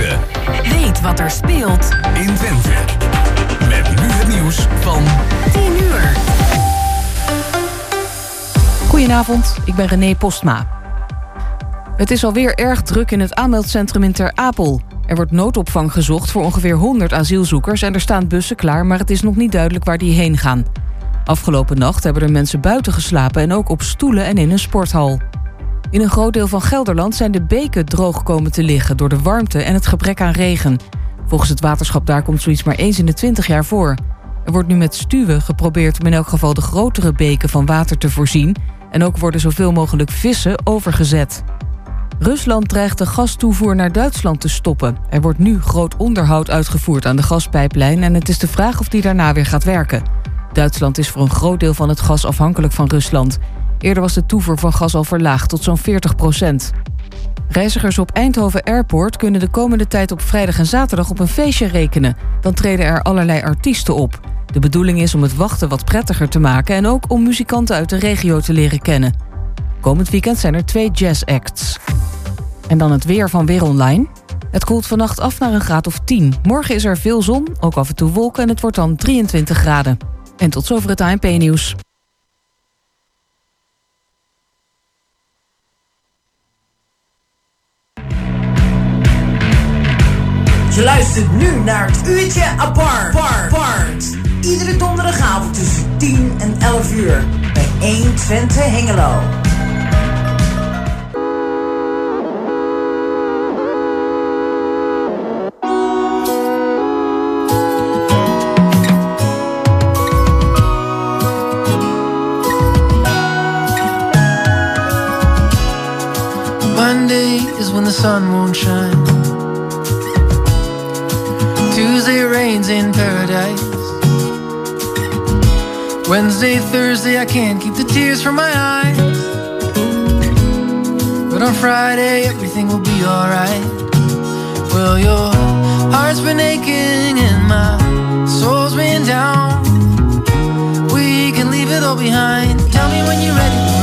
Twente. Weet wat er speelt in Twente. Met nu het nieuws van 10 uur. Goedenavond, ik ben René Postma. Het is alweer erg druk in het aanmeldcentrum in Ter Apel. Er wordt noodopvang gezocht voor ongeveer 100 asielzoekers en er staan bussen klaar, maar het is nog niet duidelijk waar die heen gaan. Afgelopen nacht hebben er mensen buiten geslapen en ook op stoelen en in een sporthal. In een groot deel van Gelderland zijn de beken droog komen te liggen door de warmte en het gebrek aan regen. Volgens het waterschap daar komt zoiets maar eens in de 20 jaar voor. Er wordt nu met stuwen geprobeerd om in elk geval de grotere beken van water te voorzien. En ook worden zoveel mogelijk vissen overgezet. Rusland dreigt de gastoevoer naar Duitsland te stoppen. Er wordt nu groot onderhoud uitgevoerd aan de gaspijplijn en het is de vraag of die daarna weer gaat werken. Duitsland is voor een groot deel van het gas afhankelijk van Rusland. Eerder was de toevoer van gas al verlaagd tot zo'n 40 procent. Reizigers op Eindhoven Airport kunnen de komende tijd op vrijdag en zaterdag op een feestje rekenen. Dan treden er allerlei artiesten op. De bedoeling is om het wachten wat prettiger te maken en ook om muzikanten uit de regio te leren kennen. Komend weekend zijn er twee jazzacts. En dan het weer van Weer Online. Het koelt vannacht af naar een graad of 10. Morgen is er veel zon, ook af en toe wolken en het wordt dan 23 graden. En tot zover het ANP-nieuws. Je luistert nu naar het uurtje apart. apart. Iedere donderdagavond tussen 10 en 11 uur bij 1 Twente Hengelo. Monday is when the sun won't shine. Tuesday rains in paradise. Wednesday, Thursday, I can't keep the tears from my eyes. But on Friday, everything will be alright. Well, your heart's been aching and my soul's been down. We can leave it all behind. Tell me when you're ready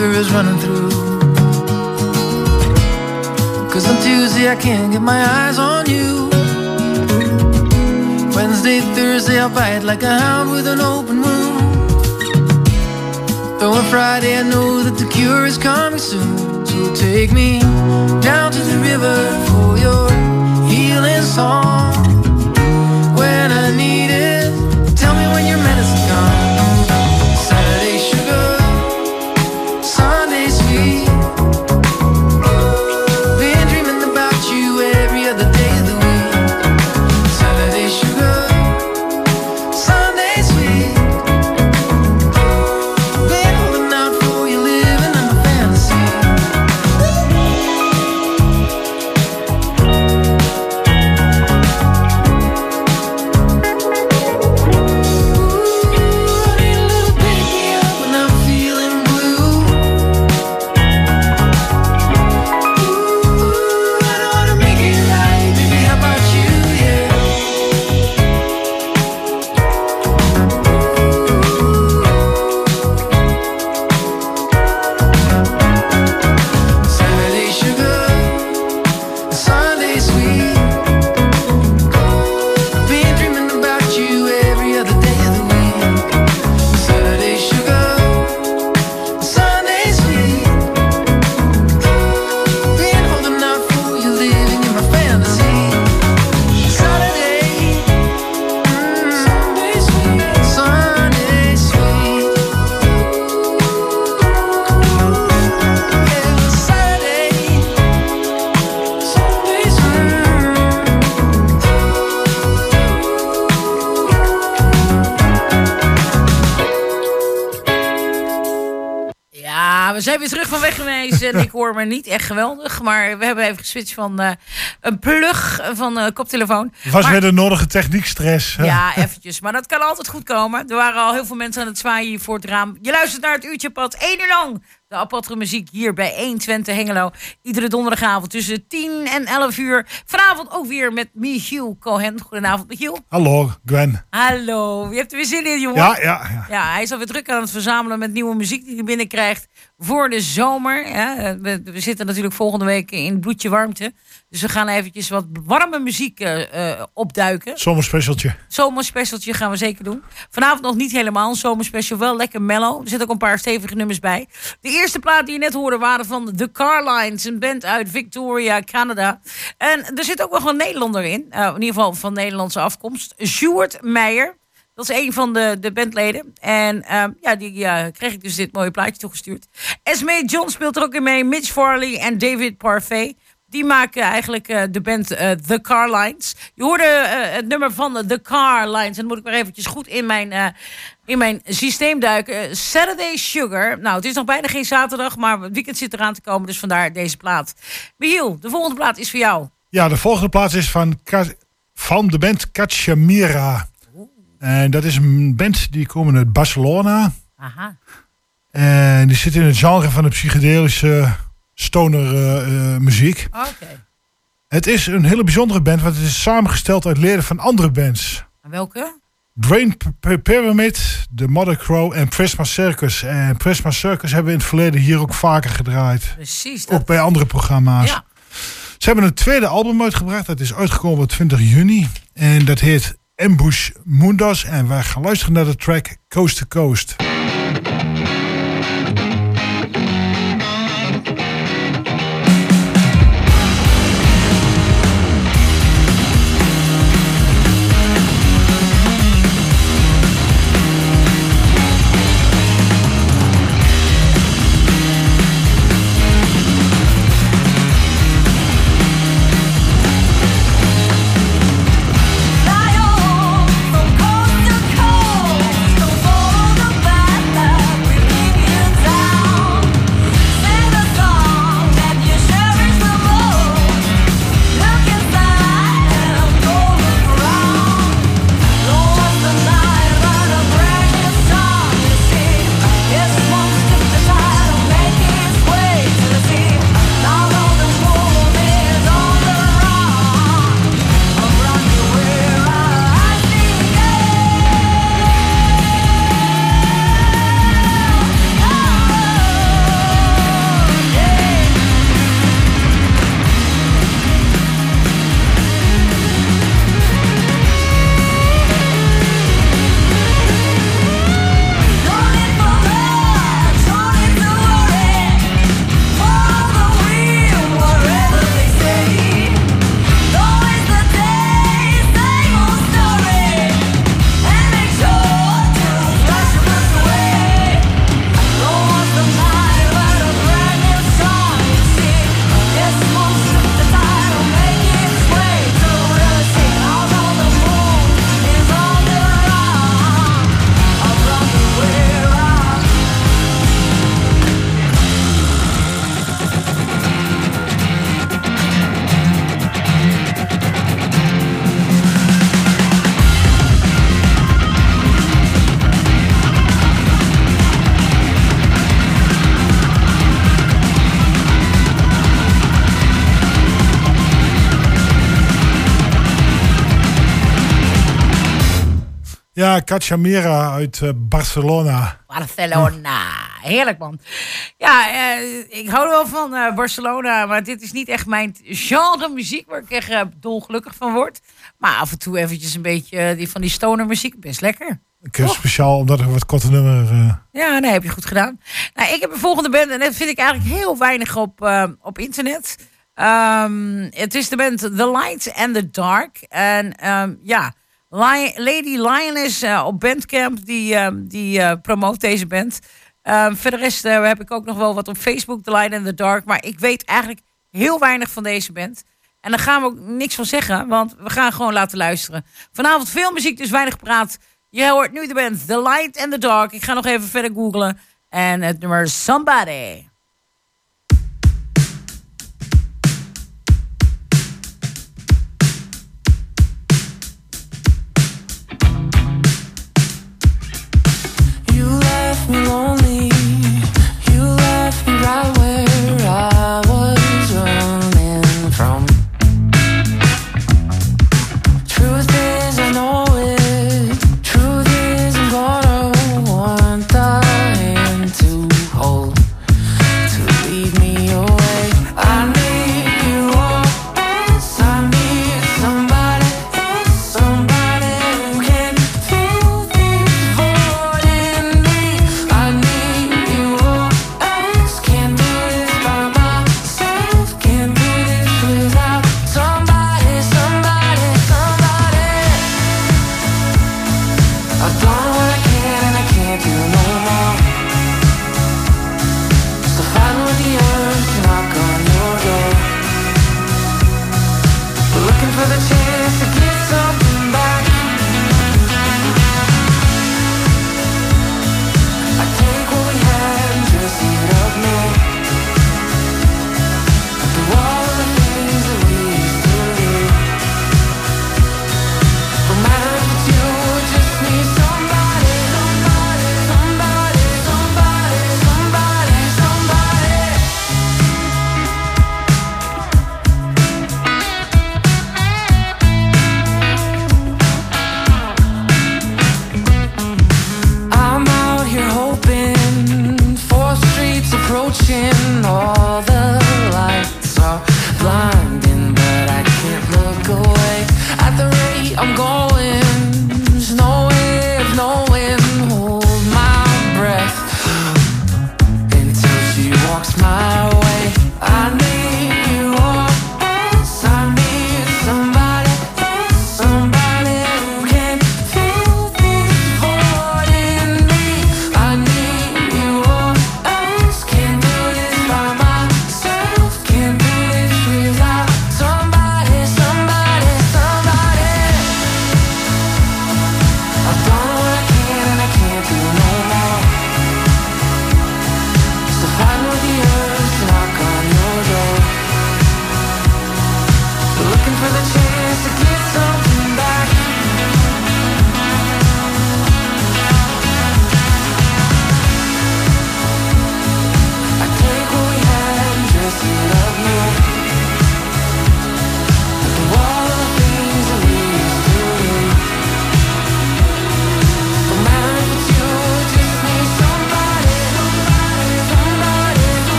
fever is running through. Cause on Tuesday, I can't get my eyes on you. Wednesday, Thursday, I'll bite like a hound with an open wound. Though on Friday, I know that the cure is coming soon. So take me down to the river for your healing song. Echt geweldig. Maar we hebben even geswitcht van eh, een plug van uh, koptelefoon. Was maar, weer de nodige techniekstress. Ja, eventjes. Maar dat kan altijd goed komen. Er waren al heel veel mensen aan het zwaaien hier voor het raam. Je luistert naar het uurtje pad, één uur lang. De aparte muziek hier bij 120 Hengelo. Iedere donderdagavond tussen 10 en 11 uur. Vanavond ook weer met Michiel Cohen. Goedenavond, Michiel. Hallo, Gwen. Hallo. Je hebt er weer zin in, jongen. Ja, ja, ja. Ja, hij is alweer druk aan het verzamelen met nieuwe muziek die hij binnenkrijgt voor de zomer. Ja, we, we, zitten natuurlijk volgende week in bloedje warmte. Dus we gaan eventjes wat warme muziek uh, opduiken. Zomerspecialtje. Zomerspecialtje gaan we zeker doen. Vanavond nog niet helemaal een zomerspecial, wel lekker mellow. Er zitten ook een paar stevige nummers bij. De eerste plaat die je net hoorde waren van The Carlines, een band uit Victoria, Canada. En er zit ook nog een Nederlander in, uh, in ieder geval van Nederlandse afkomst. Sjoerd Meijer. Dat is een van de, de bandleden. En uh, ja, die uh, kreeg ik dus dit mooie plaatje toegestuurd. Esme John speelt er ook in mee. Mitch Farley en David Parfait. Die maken eigenlijk uh, de band The Carlines. Je hoorde het nummer van The Carlines. En dan moet ik maar eventjes goed in mijn, in mijn systeem duiken. Saturday Sugar. Nou, het is nog bijna geen zaterdag, maar het weekend zit eraan te komen. Dus vandaar deze plaat. Michiel, de volgende plaat is voor jou. Ja, de volgende plaat is van, van de band Cachamira. En dat is een band die komen uit Barcelona. Aha. En die zit in het genre van de psychedelische stoner uh, uh, muziek. Oké. Okay. Het is een hele bijzondere band, want het is samengesteld uit leden van andere bands. Welke? Drain Pyramid, The Mother Crow en Prisma Circus. En Prisma Circus hebben we in het verleden hier ook vaker gedraaid. Precies. Dat... Ook bij andere programma's. Ja. Ze hebben een tweede album uitgebracht. Dat is uitgekomen op 20 juni. En dat heet Ambush Mundos. En wij gaan luisteren naar de track Coast to Coast. Cachamira uit uh, Barcelona. Barcelona. Heerlijk, man. Ja, uh, ik hou wel van uh, Barcelona, maar dit is niet echt mijn genre muziek waar ik echt dolgelukkig van word. Maar af en toe eventjes een beetje die, van die stoner muziek, best lekker. Ik heb speciaal omdat er wat korte nummer. Ja, nee, heb je goed gedaan. Nou, ik heb een volgende band en dat vind ik eigenlijk heel weinig op, op internet. Um, het is de band The Light and the Dark. En um, ja... Lady Lioness uh, op Bandcamp, die, uh, die uh, promoot deze band. verder rest heb ik ook nog wel wat op Facebook, The Light in the Dark. Maar ik weet eigenlijk heel weinig van deze band. En daar gaan we ook niks van zeggen, want we gaan gewoon laten luisteren. Vanavond veel muziek, dus weinig praat. Je hoort nu de band The Light and the Dark. Ik ga nog even verder googlen. En het nummer Somebody. me lonely. You left me right.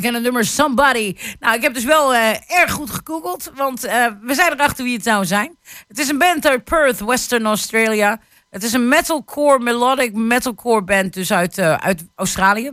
Dark en het nummer Somebody. Nou, ik heb dus wel eh, erg goed gegoogeld, want eh, we zijn erachter wie het zou zijn. Het is een band uit Perth, Western Australia. Het is een metalcore, melodic metalcore band, dus uit, eh, uit Australië.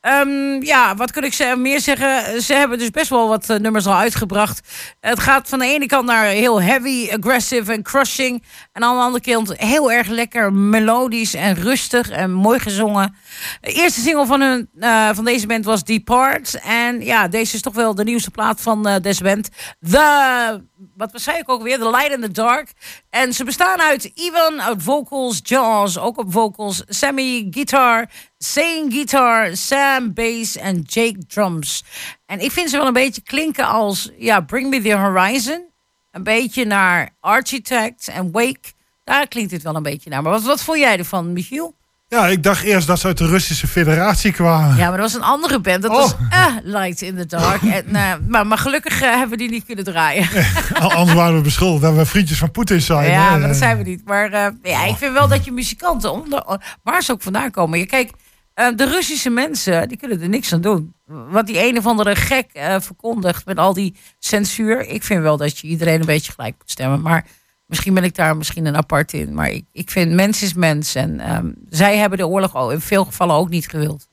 Ehm, ja, wat kun ik ze meer zeggen? Ze hebben dus best wel wat eh, nummers al uitgebracht. Het gaat van de ene kant naar heel heavy, aggressive en crushing. En aan de andere kant heel erg lekker melodisch en rustig en mooi gezongen. De eerste single van, hun, eh, van deze band was Depart. En ja, deze is toch wel de nieuwste plaat van deze band. The, wat zei ik ook weer? The Light in the Dark. En ze bestaan uit Ivan uit vocals, Jaws ook op vocals, Sammy guitar, Zane guitar, Sam bass en Jake drums. En ik vind ze wel een beetje klinken als ja, Bring Me the Horizon. Een beetje naar Architect en Wake. Daar klinkt dit wel een beetje naar. Maar wat, wat vond jij ervan, Michiel? Ja, ik dacht eerst dat ze uit de Russische federatie kwamen. Ja, maar dat was een andere band. Dat Oh. was eh, Light in the Dark. En, eh, maar, maar gelukkig eh, hebben we die niet kunnen draaien. Anders waren we beschuldigd dat we vriendjes van Poetin zijn. Ja, hè. maar dat zijn we niet. Maar ja, ik vind wel dat je muzikanten, onder, waar ze ook vandaan komen. Je, kijk, eh, de Russische mensen, die kunnen er niks aan doen. Wat die een of andere gek verkondigt met al die censuur. Ik vind wel dat je iedereen een beetje gelijk moet stemmen. Maar misschien ben ik daar misschien een apart in. Maar ik, ik vind mens is mens. En ehm, zij hebben de oorlog ook in veel gevallen ook niet gewild.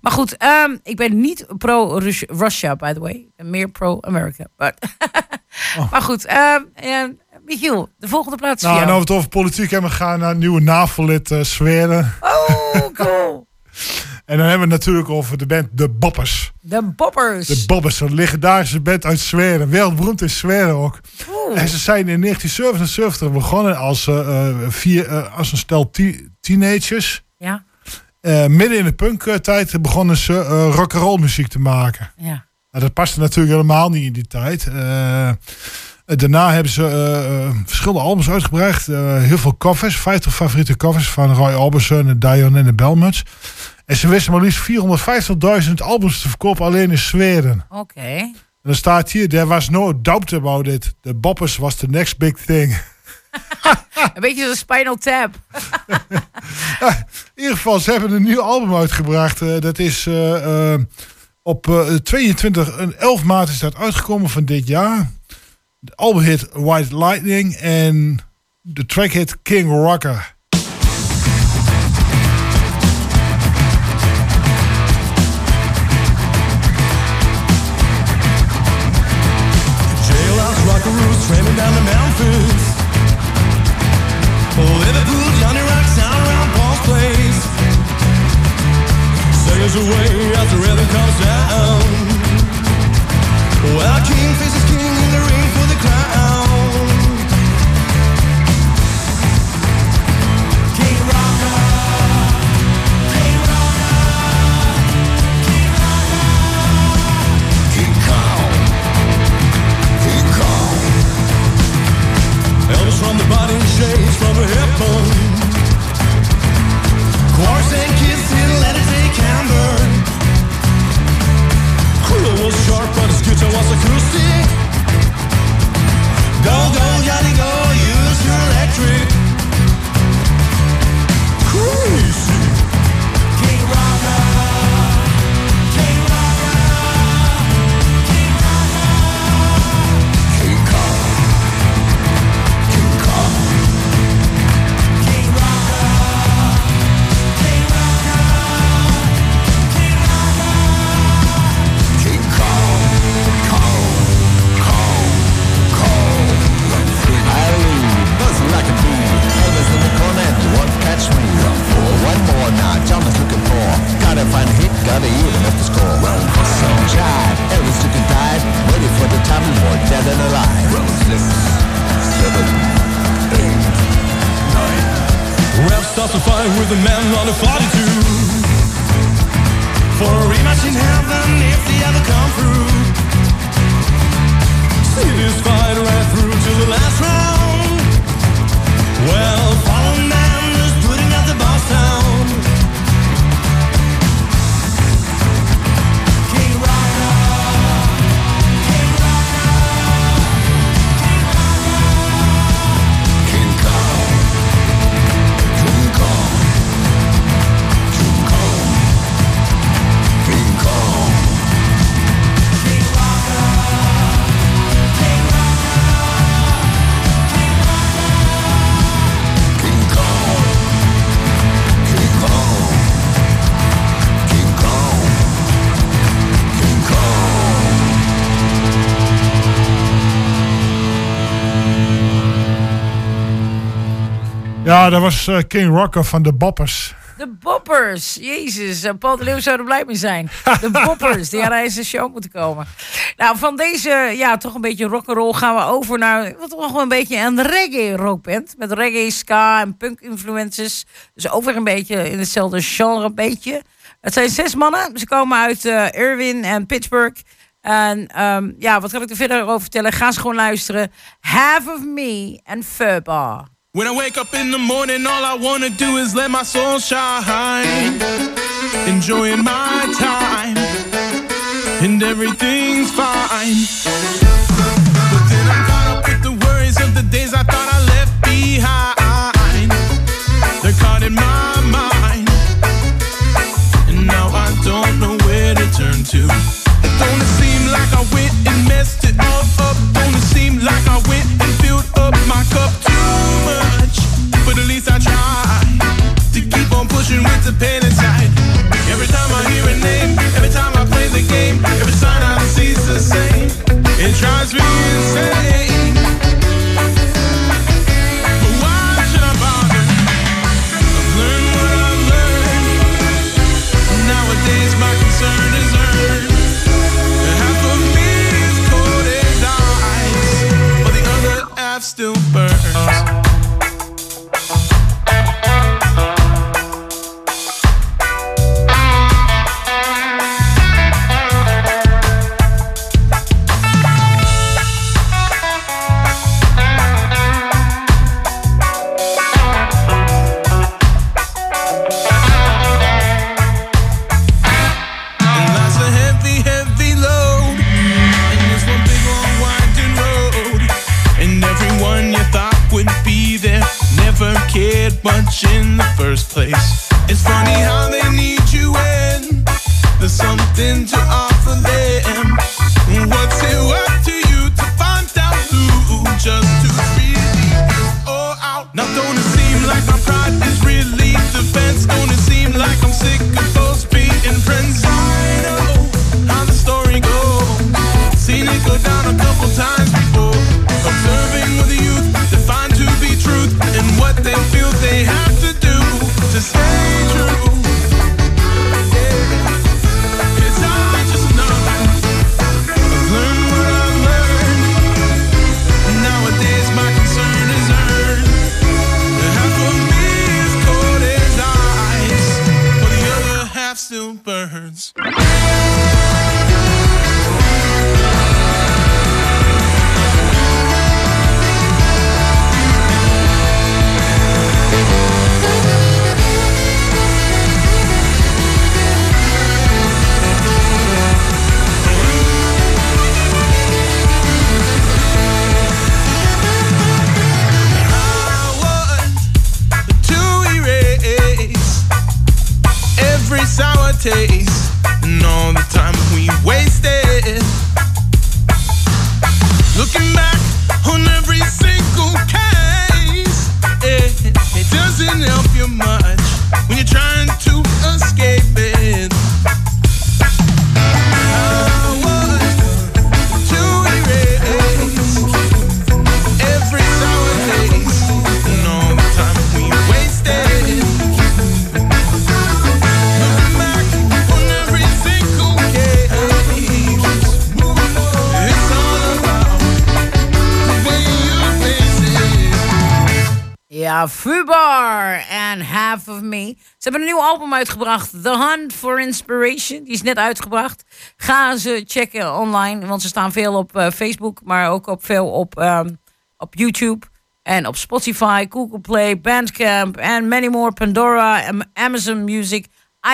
Maar goed, ehm, ik ben niet pro-Russia, by the way. Meer pro-America. But- Maar goed, ehm Michiel, de volgende plaats Nou, nou jou. we het over politiek hebben, we gaan naar nieuwe NAVO-lid Zweden. Oh, cool. En dan hebben we het natuurlijk over de band De Boppers. De Boppers. De Boppers, een legendarische band uit Zweden. Wereldberoemd in Zweden ook. Oeh. En ze zijn in 1977 begonnen als, eh, eh, vier, eh, als een stel teenagers. Ja, midden in de punktijd begonnen ze eh rock'n'roll muziek te maken. ja. Nou, dat paste natuurlijk helemaal niet in die tijd. Daarna hebben ze verschillende albums uitgebracht. Heel veel covers, 50 favoriete covers van Roy Orbison, Dion en de Belmonts. En ze wisten maar liefst 450.000 albums te verkopen alleen in Zweden. Oké. En dan staat hier, there was no doubt about it. The Boppers was the next big thing. Een beetje zo'n Spinal Tap. In ieder geval, ze hebben een nieuw album uitgebracht. Eh, dat is eh, eh, op eh, 22 en 11 maart is dat uitgekomen van dit jaar. De album heet White Lightning en de track heet King Rocker. Rockaroos down to Memphis. Oh, Liverpool, Johnny Rock, sound around Paul's place. Sails away as the rhythm comes down. Well, King faces King in the ring for the crown. From the body shades from. Quartz and in letter take was sharp, but his guitar was acoustic. Go, go, Johnny, go, use your electric. Crazy. King Rocker. One more now, John is looking for. Gotta find a hit, gotta even up the score. So jive, Elvis took a dive, waiting for the time more dead and alive. Six, seven, eight, nine. Rap starts a fight with a man on a 42 For a rematch in heaven if they ever come through See this fight right through to the last round Well, fallen man Ja, dat was eh, King Rocker van de Boppers. De Boppers. Jezus, eh, Paul de Leeuw zou er blij mee zijn. De Boppers, die hadden eens een show moeten komen. Nou, van deze, ja, toch een beetje rock'n'roll gaan we over naar wat toch wel een beetje een reggae rockband. Met reggae, ska en punk influences. Dus ook weer een beetje in hetzelfde genre een beetje. Het zijn zes mannen. Ze komen uit eh, Irwin en Pittsburgh. En ehm, ja, wat kan ik er verder over vertellen? Ga ze gewoon luisteren. Half of Me en Furbar. When I wake up in the morning, all I wanna do is let my soul shine. Enjoying my time, and everything's fine. But then I'm caught up with the worries of the days I thought I left behind. They're caught in my mind, and now I don't know where to turn to. It don't seem like I went and messed it all up. Don't it seem like I went and filled up my cup pushing with the pain inside. Every time I hear a name, every time I play the game, every sign I see is the same. It drives me taste hebben een nieuw album uitgebracht. The Hunt for Inspiration. Die is net uitgebracht. Ga ze checken online. Want ze staan veel op eh, Facebook. Maar ook op veel op, ehm, op YouTube. En op Spotify, Google Play, Bandcamp. En many more. Pandora, Am- Amazon Music,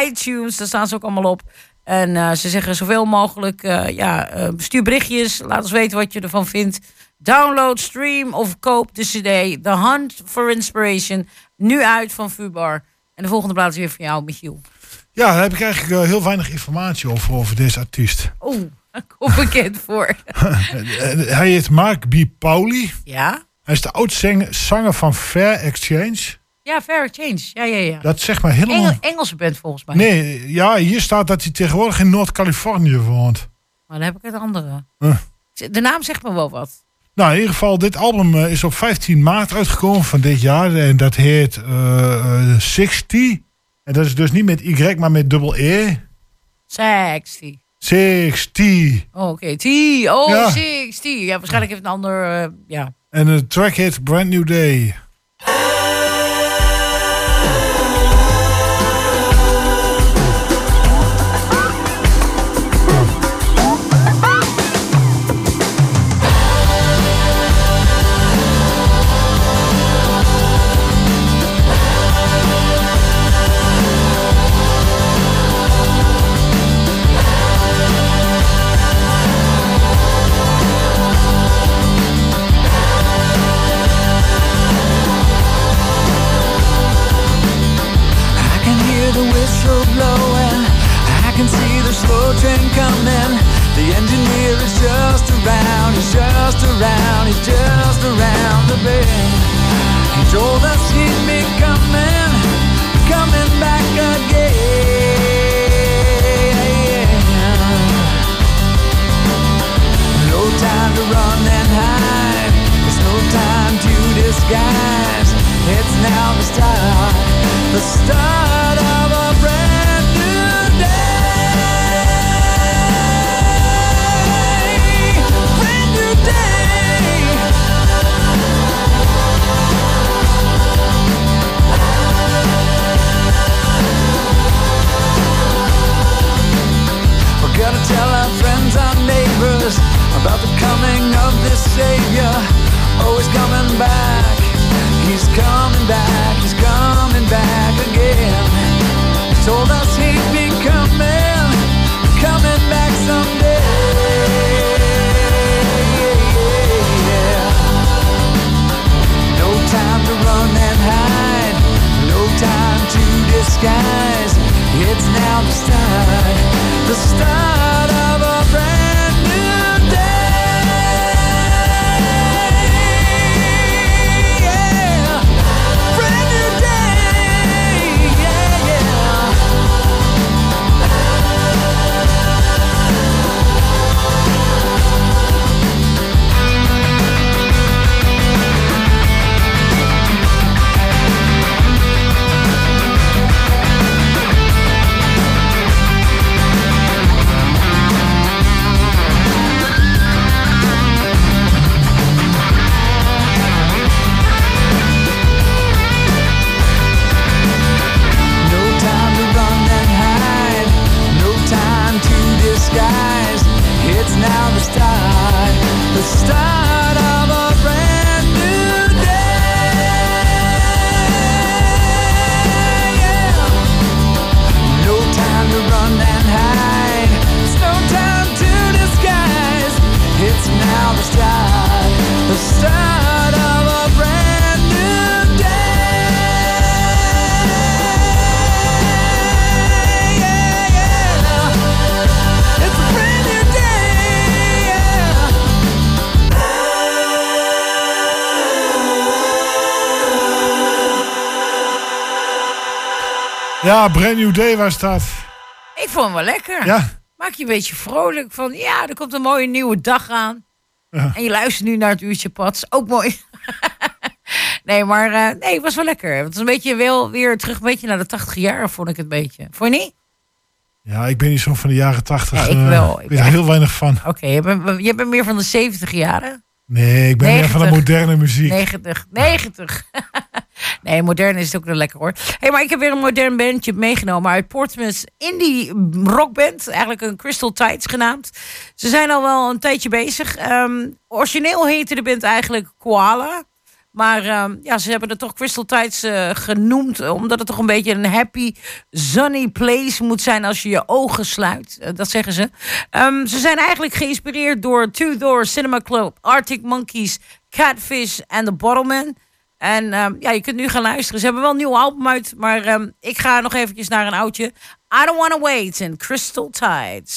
iTunes. Daar staan ze ook allemaal op. En eh, ze zeggen zoveel mogelijk. eh, ja, stuur berichtjes. Laat ons weten wat je ervan vindt. Download, stream of koop de CD. The Hunt for Inspiration. Nu uit van Fubar. En de volgende plaats is weer van jou, Michiel. Ja, daar heb ik eigenlijk eh, heel weinig informatie over, over deze artiest. Oeh, daar kom bekend voor. Hij heet Mark B. Pauli. Ja? Hij is de oud-zanger van Fair Exchange. Ja, Fair Change. Ja, ja, ja. Dat zegt maar helemaal... Engel- Engelse band volgens mij. Nee, ja, hier staat dat hij tegenwoordig in Noord-Californië woont. Maar dan heb ik het andere. Huh. De naam zegt me wel wat. Nou, in ieder geval, dit album eh, is op 15 maart uitgekomen van dit jaar. En dat heet eh eh, 60. En dat is dus niet met Y, maar met dubbel E. Sexy. 60. Oh, Oké, T. Oh, Ja. 60. Ja, waarschijnlijk heeft een ander... eh, ja. En de track heet Brand New Day. Ja, Brand New Day was dat. Ik vond hem wel lekker. Ja, Maak je een beetje vrolijk van, ja, er komt een mooie nieuwe dag aan. Ja. En je luistert nu naar het uurtje Pats. Ook mooi. nee, maar eh, nee, het was wel lekker. Het was een beetje wel weer terug een beetje naar de 80 jaar, vond ik het een beetje. Vond je niet? ja ik ben niet zo van de jaren tachtig. Ja, ik eh, wel. Ik weet er heel weinig van. Oké, je, bent, je bent meer van de 70 jaren. Nee, ik ben meer van de 90. moderne muziek. 90. 90. nee, modern is het ook wel lekker hoor. hey, maar ik heb weer een modern bandje meegenomen uit Portsmouth. Indie rockband, eigenlijk een Crystal Tides genaamd. Ze zijn al wel een tijdje bezig. Ehm, origineel heette de band eigenlijk Koala. Maar ehm, ja, ze hebben het toch Crystal Tides eh, genoemd. Omdat het toch een beetje een happy, sunny place moet zijn als je je ogen sluit. Eh, dat zeggen ze. Ehm, ze zijn eigenlijk geïnspireerd door Two Door Cinema Club, Arctic Monkeys, Catfish en The Bottleman. En ehm, ja, je kunt nu gaan luisteren. Ze hebben wel een nieuw album uit. Maar ehm, ik ga nog eventjes naar een oudje. I Don't Wanna Wait in Crystal Tides.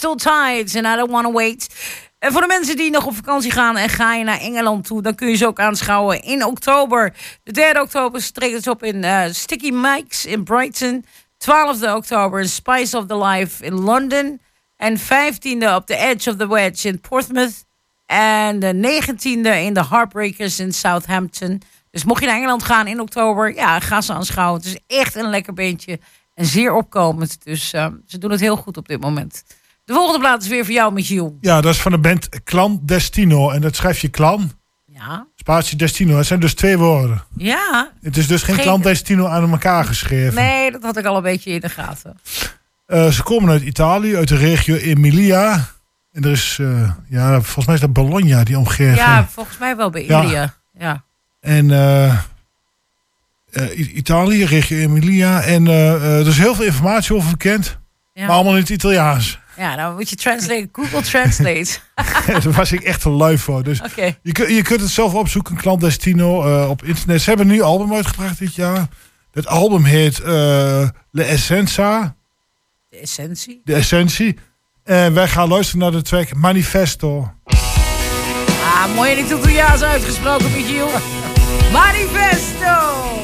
Crystal Tides en I Don't Wanna Wait. En voor de mensen die nog op vakantie gaan en ga je naar Engeland toe, dan kun je ze ook aanschouwen in oktober. De 3 oktober treden ze op in eh, Sticky Mike's in Brighton. 12e oktober Spice of the Life in London. En 15e op The Edge of the Wedge in Portsmouth. En de 19e in de Heartbreakers in Southampton. Dus mocht je naar Engeland gaan in oktober, ja, ga ze aanschouwen. Het is echt een lekker beentje en zeer opkomend. Dus eh, ze doen het heel goed op dit moment. De volgende plaat is weer voor jou, Michiel. Ja, dat is van de band Clandestino. En dat schrijf je clan, Ja. spatie destino. Het zijn dus twee woorden. Ja. Het is dus geen, Geen- clandestino aan elkaar geschreven. Nee, dat had ik al een beetje in de gaten. Eh, ze komen uit Italië, uit de regio Emilia. En er is, eh, ja, volgens mij is dat Bologna, die omgeving. Ja, volgens mij wel bij Ja. India. Ja. En eh, Italië, regio Emilia. En er is heel veel informatie over bekend. Ja. Maar allemaal in het Italiaans. Ja, dan moet je translate. Google Translate. Daar was ik echt te lui voor. Dus je, kun- je kunt het zelf opzoeken, Clandestino, eh, op internet. Ze hebben een nieuw album uitgebracht dit jaar. Dat album heet eh Le Essenza, De essentie. de essentie. En wij gaan luisteren naar de track Manifesto. Ah, mooi en Italiaans uitgesproken, Michiel. Manifesto! Io sono per andare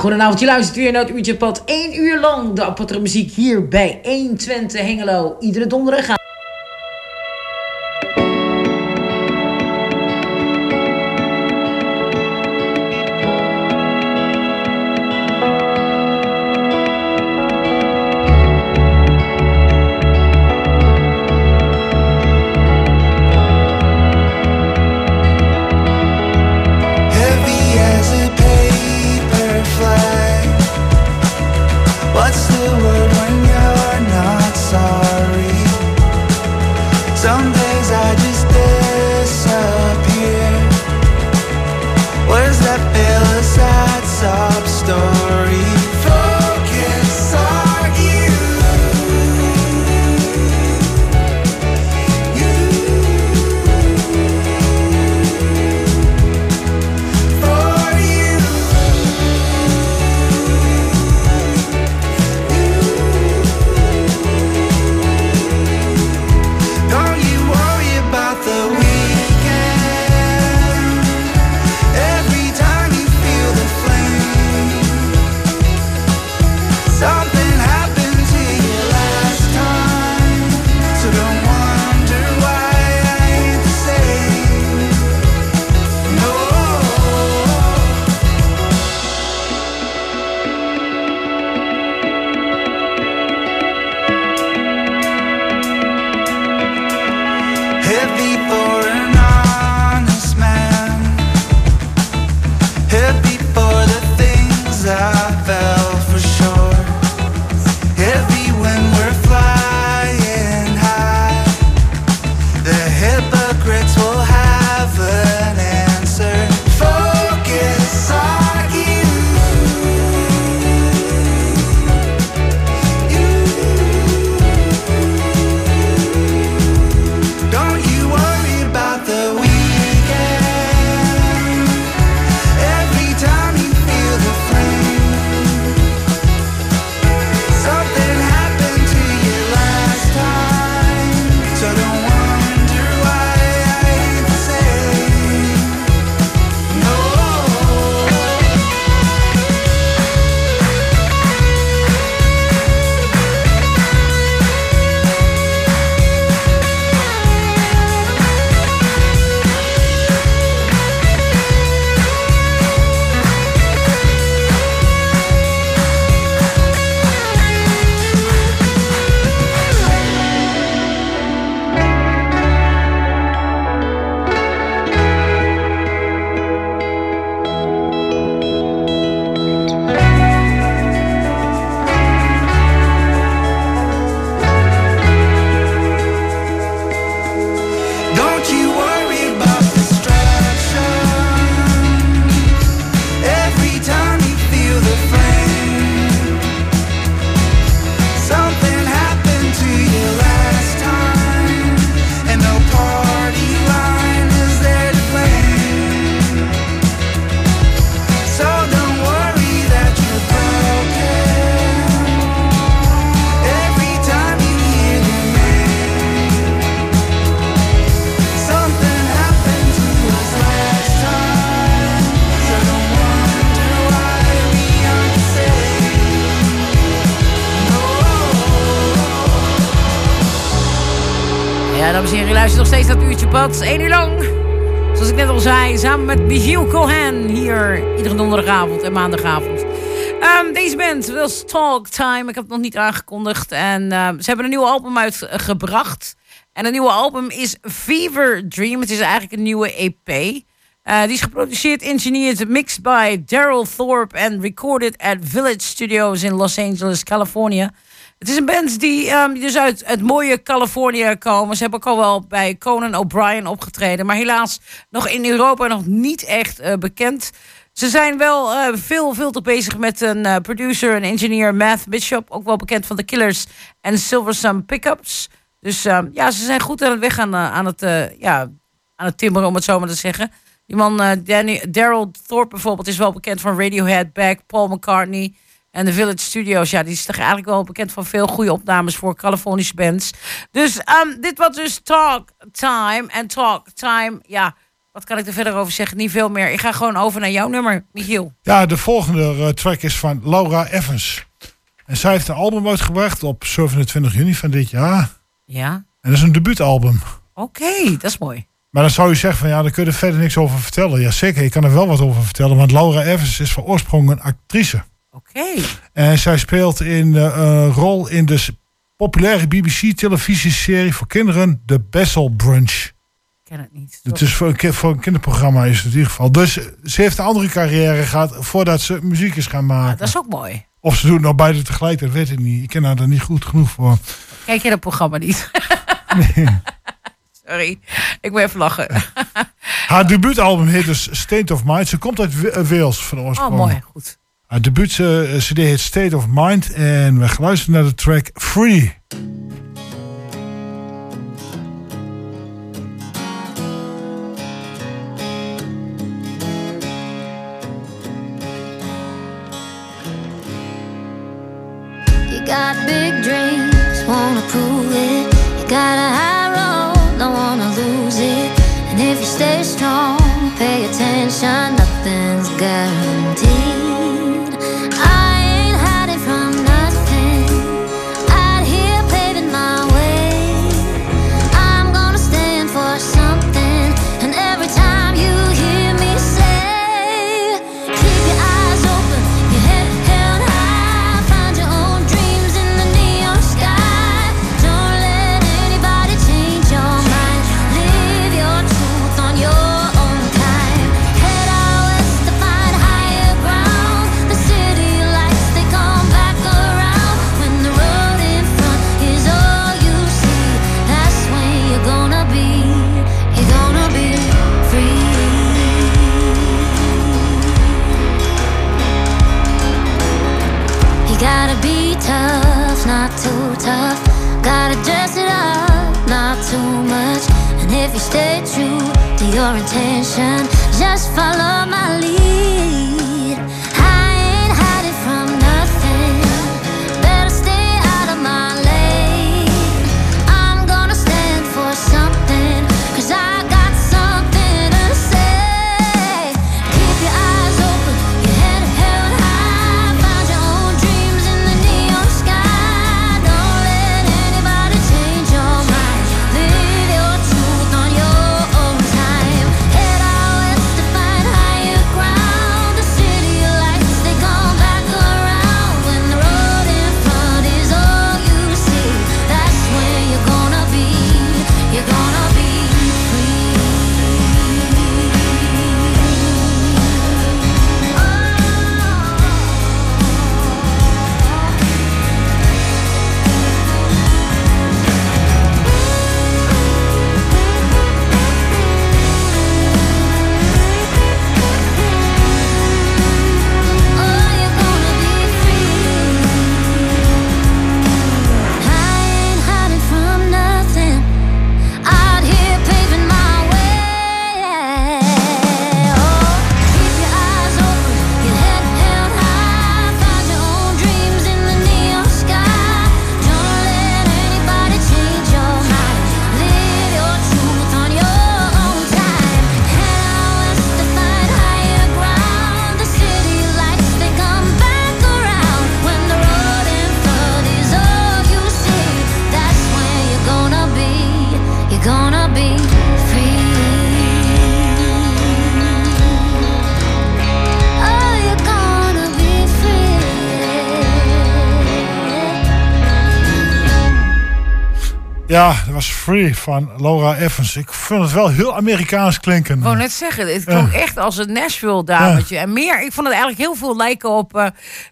goedenavond, je luistert weer naar het Uurtje Pad. 1 uur lang de aparte muziek hier bij 120 Hengelo. Iedere donderdag. Pad. 1 uur lang. Zoals ik net al zei, samen met Michiel Cohen hier iedere donderdagavond en maandagavond. Ehm, deze band was Talk Time. Ik heb het nog niet aangekondigd. En ehm, ze hebben een nieuw album uitgebracht. En het nieuwe album is Fever Dream. Het is eigenlijk een nieuwe EP. Eh, die is geproduceerd, engineerd, mixed by Daryl Thorpe en recorded at Village Studios in Los Angeles, California. Het is een band die ehm, dus uit het mooie Californië komen. Ze hebben ook al wel bij Conan O'Brien opgetreden. Maar helaas nog in Europa nog niet echt eh, bekend. Ze zijn wel eh, veel, veel te bezig met een eh, producer en engineer, Matt Bishop. Ook wel bekend van The Killers en Silver Sun Pickups. Dus ehm, ja, ze zijn goed aan het weg aan, het, ja, aan het timmeren, om het zo maar te zeggen. Die man, Daryl Thorpe bijvoorbeeld, is wel bekend van Radiohead, Back, Paul McCartney en de Village Studios. Ja, die is toch eigenlijk wel bekend van veel goede opnames voor Californische bands. Dus ehm, dit was dus Talk Time. En Talk Time, ja, Wat kan ik er verder over zeggen? Niet veel meer. Ik ga gewoon over naar jouw nummer, Michiel. Ja, de volgende eh, track is van Laura Evans. En zij heeft een album uitgebracht op 27 juni van dit jaar. Ja? En dat is een debuutalbum. Oké, dat is mooi. Maar dan zou je zeggen van ja, daar kun je er verder niks over vertellen. Jazeker, ik kan er wel wat over vertellen. Want Laura Evans is van oorsprong een actrice. Oké. En zij speelt in eh, een rol in de populaire BBC-televisieserie voor kinderen, The Bessel Brunch. Ik ken het niet. Het is voor een, voor een kinderprogramma is het in ieder geval. Dus eh, ze heeft een andere carrière gehad voordat ze muziek is gaan maken. Dat is ook mooi. Of ze doet het nou beide tegelijk, dat weet ik niet. Ik ken haar er niet goed genoeg voor. Kijk je dat programma niet? Sorry, ik moet even lachen. Haar debuutalbum heet dus State of Mind. Ze komt uit Wa- Wales van Oh, oorsprong. mooi. Goed. Haar debuut eh, CD heet State of Mind. En we gaan luisteren naar de track Free. You got big dreams, wanna prove it. You got a high road, don't wanna lose it. And if you stay strong, pay attention, nothing's guaranteed. Free van Laura Evans. Ik vind het wel heel Amerikaans klinken. Ik wou net zeggen, het klonk echt als een Nashville-dametje. En meer, ik vond het eigenlijk heel veel lijken op eh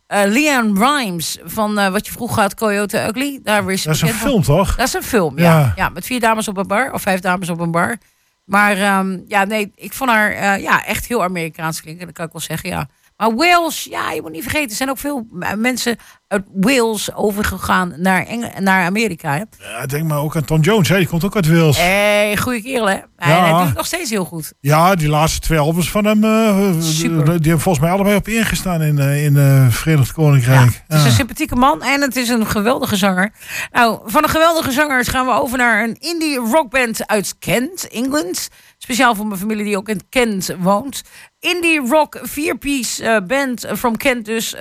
eh, Leanne Rimes. Van eh, wat je vroeger had, Coyote Ugly. Daar is Dat is een van. film, toch? Dat is een film, ja. Ja. ja. met vier dames op een bar. Of vijf dames op een bar. Maar ehm, ja, nee, ik vond haar ja, echt heel Amerikaans klinken. Dat kan ik wel zeggen, ja. Maar Wales, ja, je moet niet vergeten. Er zijn ook veel mensen uit Wales overgegaan naar, Eng naar Amerika. Hè? Ja, denk maar ook aan Tom Jones. Hè. Die komt ook uit Wales. Hey, goede kerel, hè? Hij, Ja. hij doet het nog steeds heel goed. Ja, die laatste twee albums van hem, eh, Super. die hebben volgens mij allebei op ingestaan in, eh, in eh Verenigd Koninkrijk. Het is Ja. een sympathieke man en het is een geweldige zanger. Nou, van een geweldige zanger gaan we over naar een indie rockband uit Kent, Engeland. Speciaal voor mijn familie die ook in Kent woont. Indie rock vier-piece eh, band from Kent dus.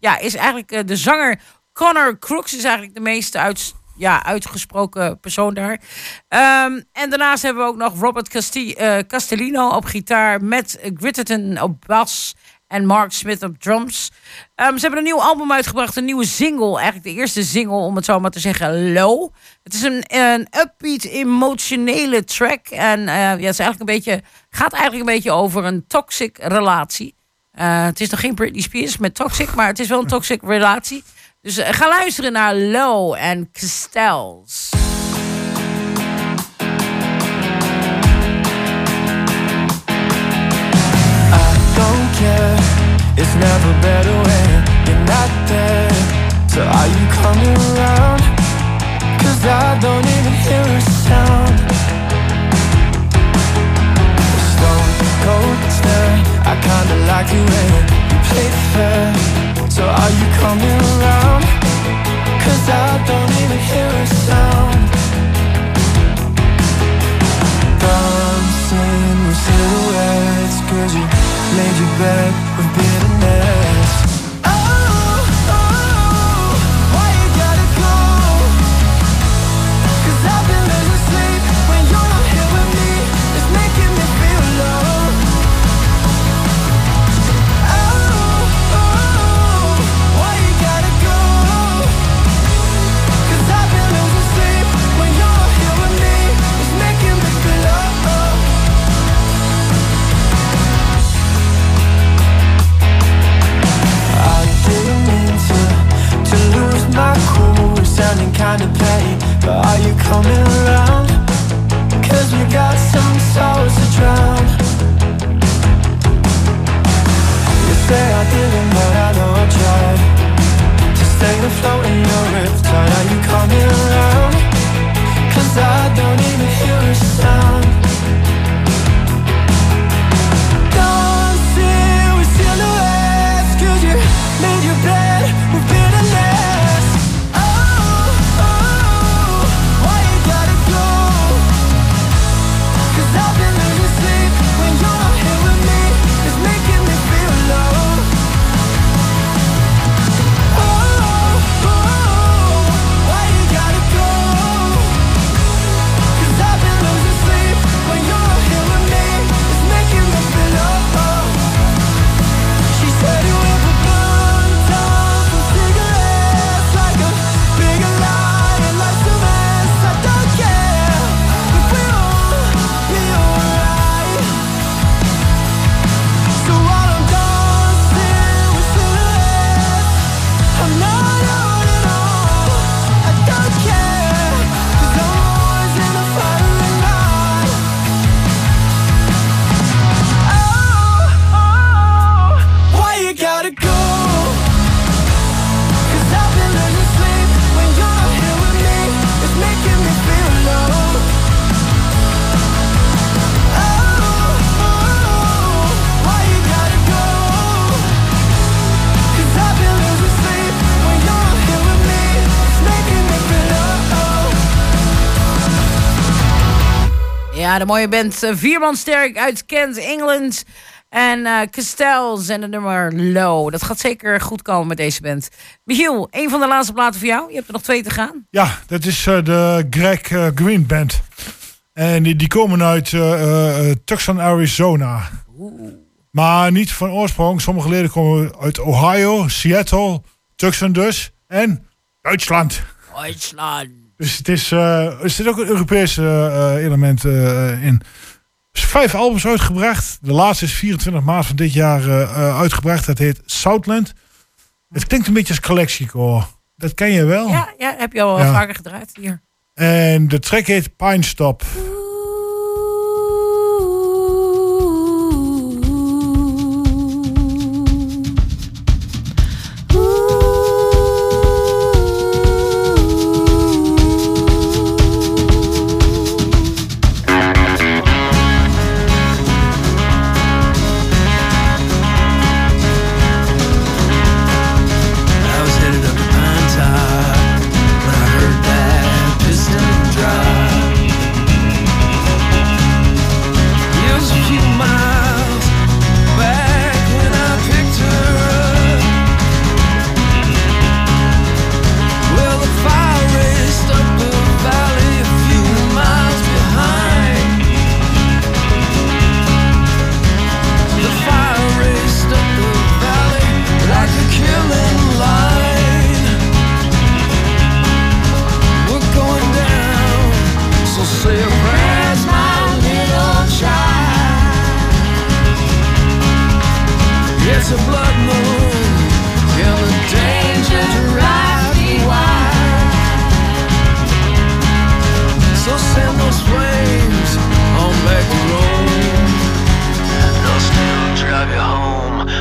Ja, is eigenlijk eh, de zanger Connor Crooks is eigenlijk de meest uit, ja, uitgesproken persoon daar. Ehm, en daarnaast hebben we ook nog Robert Casti eh, Castellino op gitaar, Matt Gritterton op bas en Mark Smith op drums. Ehm, ze hebben een nieuw album uitgebracht, een nieuwe single. Eigenlijk de eerste single, om het zo maar te zeggen, Low. Het is een, een upbeat, emotionele track. En eh, ja, het is eigenlijk een beetje, gaat eigenlijk een beetje over een toxic relatie. Eh, het is nog geen Britney Spears met toxic, maar het is wel een toxic relatie. Dus eh, ga luisteren naar Low en Castells. It's never better when you're not there. So are you coming around? Cause I don't even hear a sound. Cold. I kinda like you when you play fair. So are you coming around? Cause I don't even hear a sound. Dancing with silhouettes Cause you made your bed with bitterness Sounding kinda petty But are you coming around? Cause we got some souls to drown You say I didn't but I know I tried To stay afloat in your Ja, de mooie band eh, Vierman Sterk uit Kent, Engeland. En eh Castells en het nummer Low. Dat gaat zeker goed komen met deze band. Michiel, een van de laatste platen voor jou. Je hebt er nog twee te gaan. Ja, dat is eh, de Greg Green Band. En die, die komen uit Tucson, Arizona. Maar niet van oorsprong. Sommige leden komen uit Ohio, Seattle, Tucson dus. En Duitsland. Duitsland. Dus het is, eh, er zit ook een Europese eh, element eh, in. Er zijn vijf albums uitgebracht. De laatste is 24 maart van dit jaar uitgebracht. Dat heet Southland. Het klinkt een beetje als collectiecore. Dat ken je wel. Ja, ja, heb je al Ja. vaker gedraaid hier. En de track heet Pine Stop.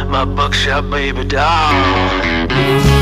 My buckshot baby doll.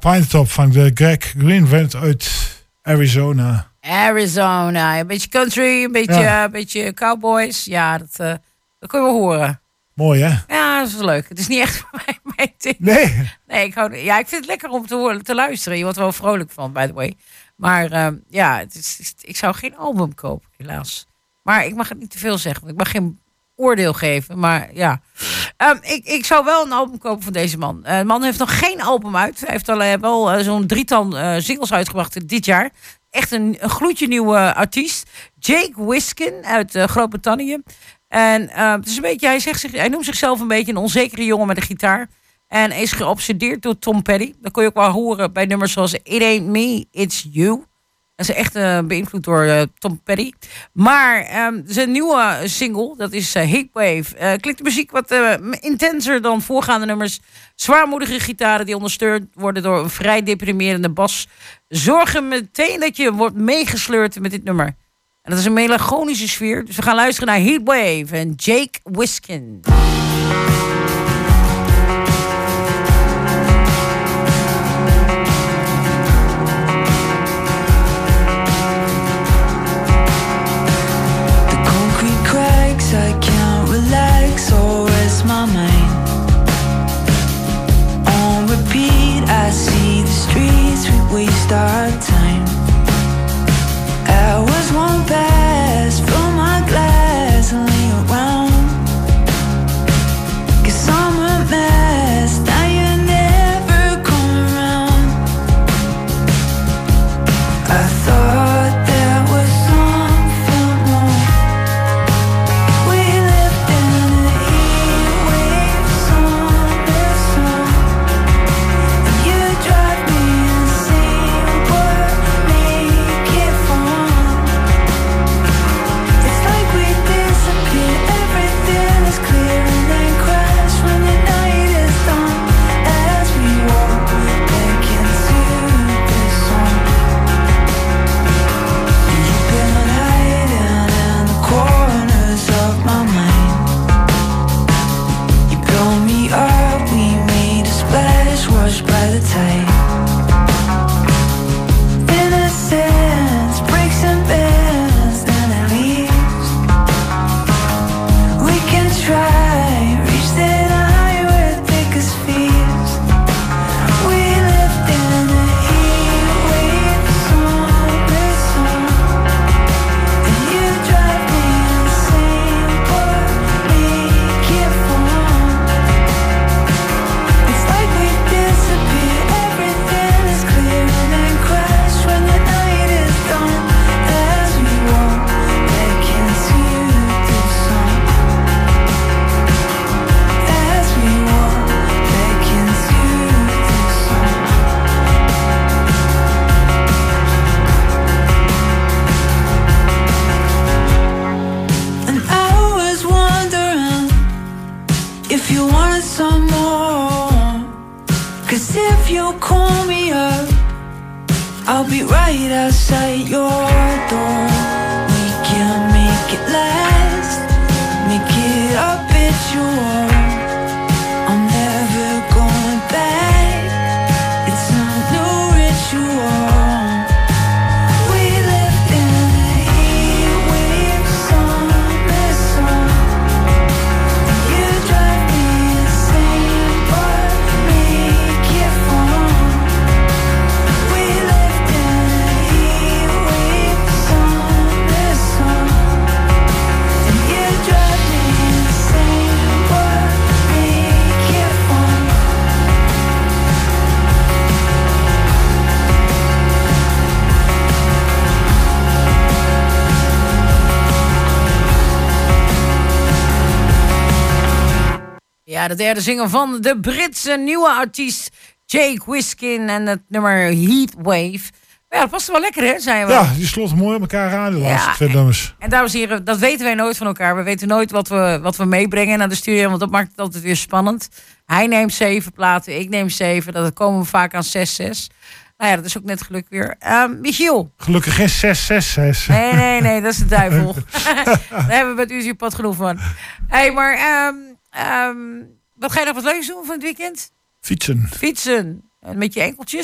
Pinetop van de Greg Greenwald uit Arizona. Arizona. Een beetje country, een beetje, Ja. een beetje cowboys. Ja, dat, eh, dat kun je wel horen. Mooi hè? Ja, dat is wel leuk. Het is niet echt voor mij mijn ding. Nee. Nee, ik, hou, ja, ik vind het lekker om te, horen, te luisteren. Je wordt er wel vrolijk van, by the way. Maar ehm, ja, het is, het is- ik zou geen album kopen, helaas. Maar ik mag het niet te veel zeggen. want Ik mag geen oordeel geven. Maar ja, Ehm, ik, ik zou wel een album kopen van deze man. Eh, de man heeft nog geen album uit. Hij heeft al eh, wel eh, zo'n drietal eh, singles uitgebracht dit jaar. Echt een, een gloedje nieuwe artiest. Jake Wiskin uit Groot-Brittannië. En eh, het is een beetje, hij, zegt zich, hij noemt zichzelf een beetje een onzekere jongen met een gitaar. En is geobsedeerd door Tom Petty. Dat kon je ook wel horen bij nummers zoals It Ain't Me, It's You. Is echt eh, beïnvloed door eh, Tom Petty. Maar ehm, zijn nieuwe single, dat is eh, Heatwave. Klinkt de muziek wat intenser dan voorgaande nummers. Zwaarmoedige gitaren die ondersteund worden door een vrij deprimerende bas. Zorgen meteen dat je wordt meegesleurd met dit nummer. En dat is een melancholische sfeer. Dus we gaan luisteren naar Heatwave en Jake Wiskin. De zinger van de Britse nieuwe artiest Jake Wiskin en het nummer Heatwave. Ja, dat past wel lekker, hè, zijn we. Ja, die slot mooi op elkaar aan, de laatste twee nummers. En dames en heren, dat weten wij nooit van elkaar. We weten nooit wat we, wat we meebrengen naar de studio, want dat maakt het altijd weer spannend. Hij neemt zeven platen, ik neem zeven. Dat komen we vaak aan zes, zes. Nou ja, dat is ook net geluk weer. Ehm, Michiel. Gelukkig geen 666. Nee, nee, nee, dat is de duivel. Daar hebben we met u pad genoeg van. Hé, hey, maar ehm, ehm, wat ga je nog wat leuks doen van het weekend? Fietsen. Fietsen. En met je enkeltjes?